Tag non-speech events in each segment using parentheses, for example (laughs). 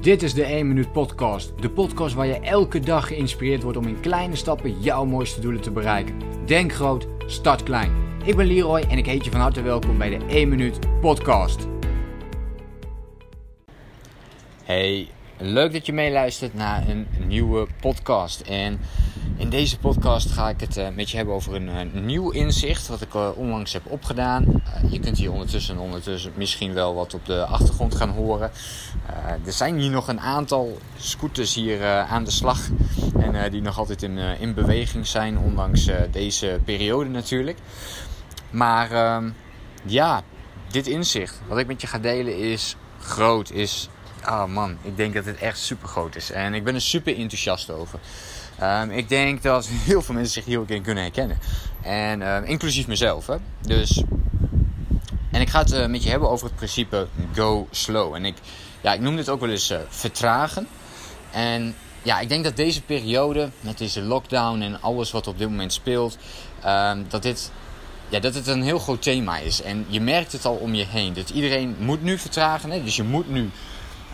Dit is de 1 Minuut Podcast. De podcast waar je elke dag geïnspireerd wordt om in kleine stappen jouw mooiste doelen te bereiken. Denk groot, start klein. Ik ben Leroy en ik heet je van harte welkom bij de 1 Minuut Podcast. Hey, leuk dat je meeluistert naar een nieuwe podcast. En in deze podcast ga ik het uh, met je hebben over een, eh, nieuw inzicht wat ik uh, onlangs heb opgedaan. Je kunt hier ondertussen, ondertussen misschien wel wat op de achtergrond gaan horen. er zijn hier nog een aantal scooters hier aan de slag en die nog altijd in, in beweging zijn, ondanks deze periode natuurlijk. Maar ehm, ja, dit inzicht wat ik met je ga delen is groot, is Oh man, ik denk dat het echt super groot is. En ik ben er super enthousiast over. Um, ik denk dat (laughs) heel veel mensen zich hier ook in kunnen herkennen. En uh, inclusief mezelf. Hè? Dus, en ik ga het uh, met je hebben over het principe go slow. En ik, ja, ik noem dit ook wel eens uh, vertragen. En ja, ik denk dat deze periode, met deze lockdown en alles wat op dit moment speelt, um, dat dit ja, dat het een heel groot thema is. En je merkt het al om je heen. Dat iedereen moet nu vertragen. Hè? Dus je moet nu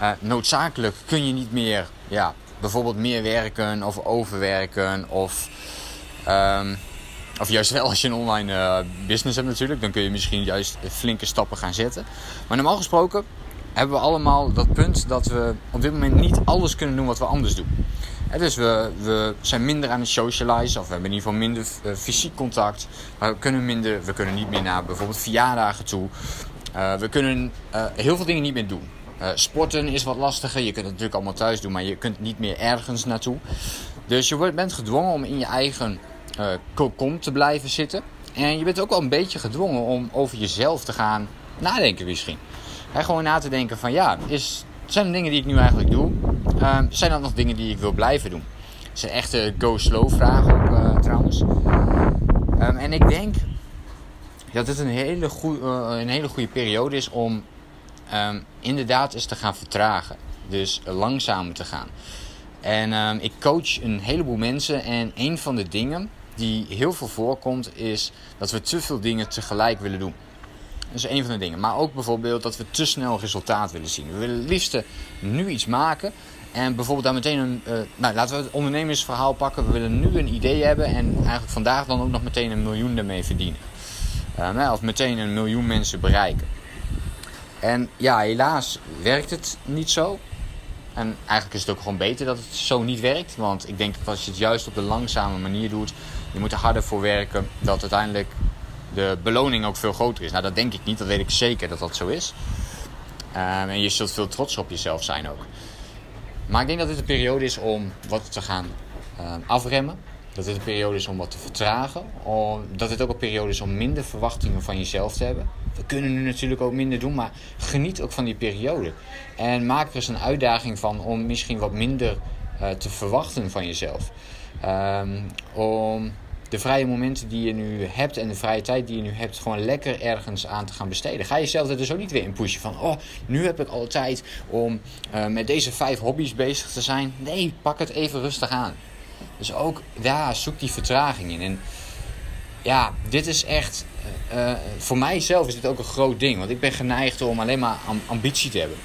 uh, noodzakelijk kun je niet meer ja, bijvoorbeeld meer werken of overwerken of, um, of juist wel als je een online uh, business hebt natuurlijk, dan kun je misschien juist flinke stappen gaan zetten. Maar normaal gesproken hebben we allemaal dat punt dat we op dit moment niet alles kunnen doen wat we anders doen. dus we, we zijn minder aan het socializen, of we hebben in ieder geval minder fysiek contact. We kunnen, minder, we kunnen niet meer naar bijvoorbeeld verjaardagen toe. We kunnen heel veel dingen niet meer doen. Uh, sporten is wat lastiger. Je kunt het natuurlijk allemaal thuis doen, maar je kunt niet meer ergens naartoe. Dus je bent gedwongen om in je eigen uh, kokon te blijven zitten. En je bent ook wel een beetje gedwongen om over jezelf te gaan nadenken misschien. He, gewoon na te denken van ja, is, zijn er dingen die ik nu eigenlijk doe? Uh, zijn dat nog dingen die ik wil blijven doen? Dat zijn echte go-slow vragen ook trouwens. Um, en ik denk dat het een hele, goeie, een hele goede periode is om um, inderdaad is te gaan vertragen. Dus langzamer te gaan. En um, ik coach een heleboel mensen en een van de dingen die heel veel voorkomt is dat we te veel dingen tegelijk willen doen. Dat is een van de dingen. Maar ook bijvoorbeeld dat we te snel resultaat willen zien. We willen het liefst nu iets maken en bijvoorbeeld daar meteen een. Uh, nou, laten we het ondernemersverhaal pakken. We willen nu een idee hebben en eigenlijk vandaag dan ook nog meteen een miljoen ermee verdienen. Uh, of meteen een miljoen mensen bereiken. En ja, helaas werkt het niet zo. En eigenlijk is het ook gewoon beter dat het zo niet werkt. Want ik denk dat als je het juist op de langzame manier doet, je moet er harder voor werken, dat uiteindelijk de beloning ook veel groter is. Nou, dat denk ik niet, dat weet ik zeker dat dat zo is. Um, en je zult veel trots op jezelf zijn ook. Maar ik denk dat dit een periode is om wat te gaan um, afremmen. Dat dit een periode is om wat te vertragen. Dat dit ook een periode is om minder verwachtingen van jezelf te hebben we kunnen nu natuurlijk ook minder doen, maar geniet ook van die periode. En maak er eens een uitdaging van om misschien wat minder uh, te verwachten van jezelf. Um, om de vrije momenten die je nu hebt en de vrije tijd die je nu hebt, gewoon lekker ergens aan te gaan besteden. Ga jezelf er dus ook niet weer in pushen van, oh, nu heb ik alle tijd om uh, met deze vijf hobby's bezig te zijn. Nee, pak het even rustig aan. Dus ook ja, zoek die vertraging in. En ja, dit is echt uh, voor mijzelf is dit ook een groot ding. Want ik ben geneigd om alleen maar ambitie te hebben.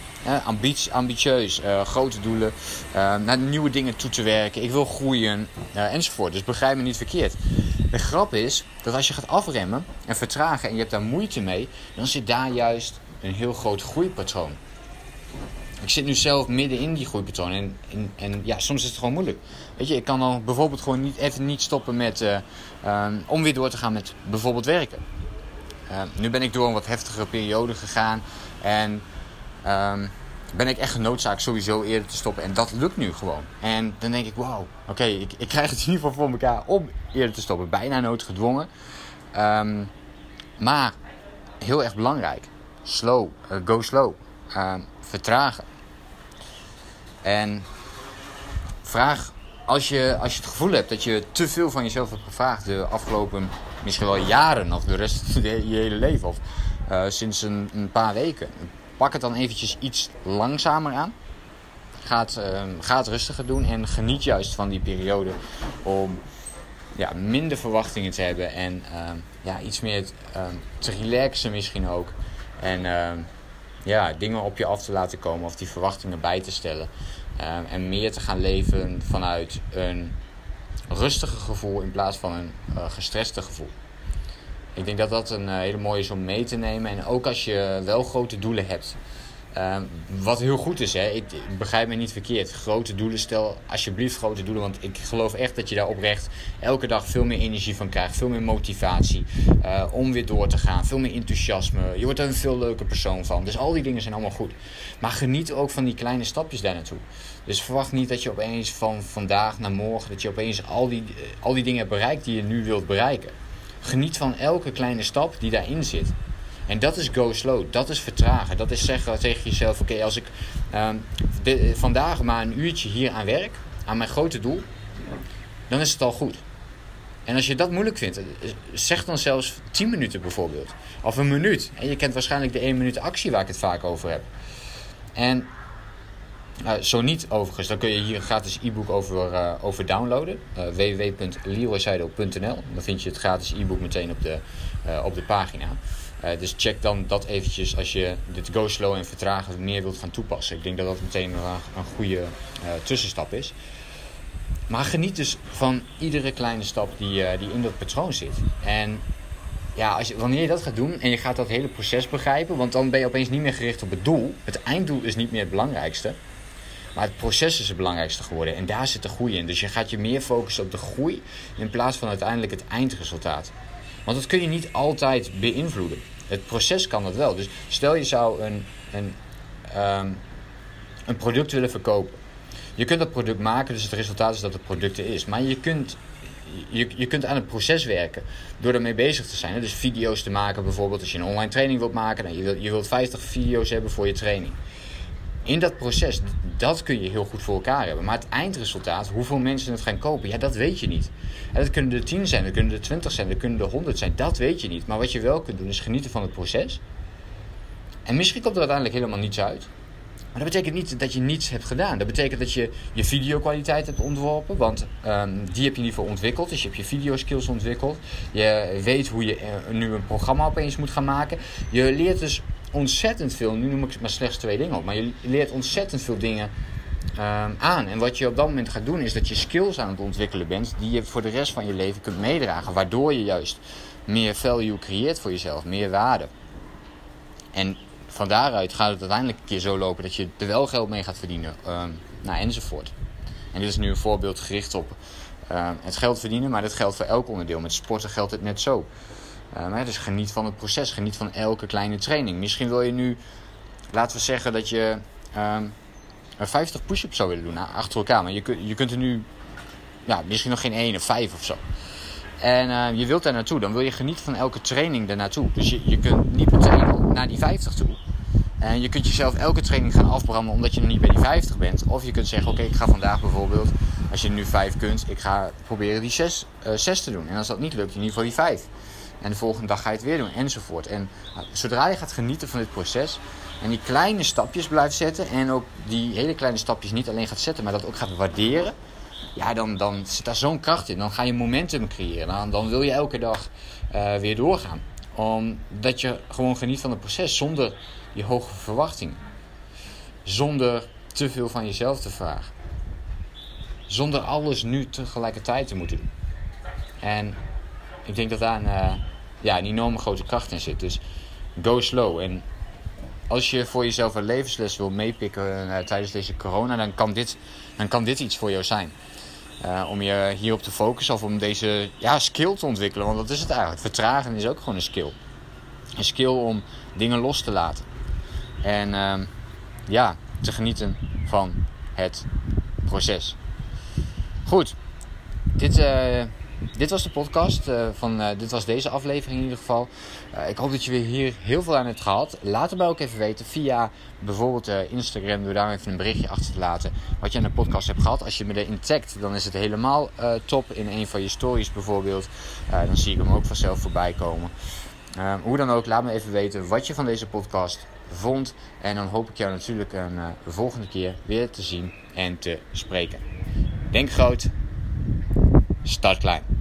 Ambitie, ambitieus, uh, grote doelen, naar nieuwe dingen toe te werken. Ik wil groeien enzovoort. Dus begrijp me niet verkeerd. De grap is dat als je gaat afremmen en vertragen en je hebt daar moeite mee, dan zit daar juist een heel groot groeipatroon. Ik zit nu zelf midden in die groeipatroon en, en, en, ja, soms is het gewoon moeilijk. Weet je, ik kan dan bijvoorbeeld gewoon niet, even niet stoppen met, om weer door te gaan met bijvoorbeeld werken. Uh, nu ben ik door een wat heftigere periode gegaan. En um, ben ik echt genoodzaakt sowieso eerder te stoppen. En dat lukt nu gewoon. En dan denk ik, wow, oké, ik, ik, krijg het in ieder geval voor elkaar om eerder te stoppen. Bijna noodgedwongen. Um, maar heel erg belangrijk. Slow, uh, go slow. Vertragen. En vraag als je, als je het gevoel hebt dat je te veel van jezelf hebt gevraagd de afgelopen misschien wel jaren of de rest van je hele leven of uh, sinds een, een, paar weken, pak het dan eventjes iets langzamer aan. Ga het, het rustiger doen en geniet juist van die periode om ja, minder verwachtingen te hebben en uh, ja, iets meer ehm, te relaxen misschien ook. En ehm, ja, dingen op je af te laten komen of die verwachtingen bij te stellen. Uh, en meer te gaan leven vanuit een rustiger gevoel in plaats van een uh, gestreste gevoel. Ik denk dat dat een uh, hele mooie is om mee te nemen. En ook als je wel grote doelen hebt. Ehm, wat heel goed is, hè? Ik, begrijp me niet verkeerd. Grote doelen, stel alsjeblieft grote doelen. Want ik geloof echt dat je daar oprecht elke dag veel meer energie van krijgt. Veel meer motivatie uh, om weer door te gaan. Veel meer enthousiasme. Je wordt er een veel leuker persoon van. Dus al die dingen zijn allemaal goed. Maar geniet ook van die kleine stapjes daar naartoe. Dus verwacht niet dat je opeens van vandaag naar morgen... dat je opeens al die, al die dingen hebt bereikt die je nu wilt bereiken. Geniet van elke kleine stap die daarin zit. En dat is go slow, dat is vertragen. Dat is zeggen tegen jezelf: oké, als ik de, vandaag maar een uurtje hier aan werk, aan mijn grote doel, dan is het al goed. En als je dat moeilijk vindt, zeg dan zelfs 10 minuten bijvoorbeeld. Of een minuut. En je kent waarschijnlijk de 1 minuut actie waar ik het vaak over heb. En uh, zo niet overigens, dan kun je hier een gratis e-book over, uh, over downloaden. Uh, Dan vind je het gratis e-book meteen op de, op de pagina. Dus check dan dat eventjes als je dit go slow en vertragen meer wilt gaan toepassen. Ik denk dat dat meteen een, een goede tussenstap is. Maar geniet dus van iedere kleine stap die, die in dat patroon zit. En ja, als je, wanneer je dat gaat doen en je gaat dat hele proces begrijpen, want dan ben je opeens niet meer gericht op het doel. Het einddoel is niet meer het belangrijkste. Maar het proces is het belangrijkste geworden. En daar zit de groei in. Dus je gaat je meer focussen op de groei in plaats van uiteindelijk het eindresultaat. Want dat kun je niet altijd beïnvloeden. Het proces kan dat wel. Dus stel je zou een, een, um, een product willen verkopen. Je kunt dat product maken, dus het resultaat is dat het product er is. Maar je kunt, je, je kunt aan het proces werken door ermee bezig te zijn. Dus video's te maken bijvoorbeeld. Als je een online training wilt maken. Nou, je, wilt, je wilt 50 video's hebben voor je training in dat proces, dat kun je heel goed voor elkaar hebben. Maar het eindresultaat, hoeveel mensen het gaan kopen, ja, dat weet je niet. En dat kunnen er 10 zijn, dat kunnen er 20 zijn, dat kunnen er 100 zijn. Dat weet je niet. Maar wat je wel kunt doen, is genieten van het proces. En misschien komt er uiteindelijk helemaal niets uit. Maar dat betekent niet dat je niets hebt gedaan. Dat betekent dat je je videokwaliteit hebt ontworpen. Want um, die heb je in ieder geval ontwikkeld. Dus je hebt je videoskills ontwikkeld. Je weet hoe je uh, nu een programma opeens moet gaan maken. Je leert dus ontzettend veel. Nu noem ik maar slechts twee dingen op. Maar je leert ontzettend veel dingen um, aan. En wat je op dat moment gaat doen, is dat je skills aan het ontwikkelen bent. die je voor de rest van je leven kunt meedragen. Waardoor je juist meer value creëert voor jezelf, meer waarde. En van daaruit gaat het uiteindelijk een keer zo lopen dat je er wel geld mee gaat verdienen. Um, nou, enzovoort. En dit is nu een voorbeeld gericht op uh, het geld verdienen, maar dat geldt voor elk onderdeel. Met sporten geldt het net zo. Um, dus geniet van het proces, geniet van elke kleine training. Misschien wil je nu, laten we zeggen dat je um, 50 push-ups zou willen doen achter elkaar. Maar je, je kunt er nu ja, misschien nog geen één of vijf of zo. En uh, je wilt daar naartoe, dan wil je genieten van elke training daar naartoe. Dus je, je kunt niet meteen naar die 50 toe. En je kunt jezelf elke training gaan afbranden omdat je nog niet bij die 50 bent. Of je kunt zeggen, oké, ik ga vandaag bijvoorbeeld, als je nu 5 kunt, ik ga proberen die 6 uh, te doen. En als dat niet lukt, in ieder geval die 5. En de volgende dag ga je het weer doen, enzovoort. En uh, zodra je gaat genieten van dit proces en die kleine stapjes blijft zetten en ook die hele kleine stapjes niet alleen gaat zetten, maar dat ook gaat waarderen ja, dan, dan zit daar zo'n kracht in. Dan ga je momentum creëren. Dan, dan wil je elke dag uh, weer doorgaan. Omdat je gewoon geniet van het proces zonder je hoge verwachtingen. Zonder te veel van jezelf te vragen. Zonder alles nu tegelijkertijd te moeten doen. En ik denk dat daar een, uh, ja, een enorme grote kracht in zit. Dus go slow. En als je voor jezelf een levensles wil meepikken uh, tijdens deze corona, dan kan dit, dan kan dit iets voor jou zijn. Uh, om je hierop te focussen of om deze ja, skill te ontwikkelen. Want dat is het eigenlijk. Vertragen is ook gewoon een skill. Een skill om dingen los te laten. En uh, ja, te genieten van het proces. Goed, dit, uh, dit was de podcast. Uh, van, uh, dit was deze aflevering in ieder geval. Uh, ik hoop dat je weer hier heel veel aan hebt gehad. Laat het mij ook even weten via bijvoorbeeld Instagram. Door daar even een berichtje achter te laten. Wat je aan de podcast hebt gehad. Als je me erin tagt, dan is het helemaal top. In een van je stories bijvoorbeeld. dan zie ik hem ook vanzelf voorbij komen. hoe dan ook, laat me even weten wat je van deze podcast vond. En dan hoop ik jou natuurlijk een volgende keer weer te zien en te spreken. Denk groot. Start klein.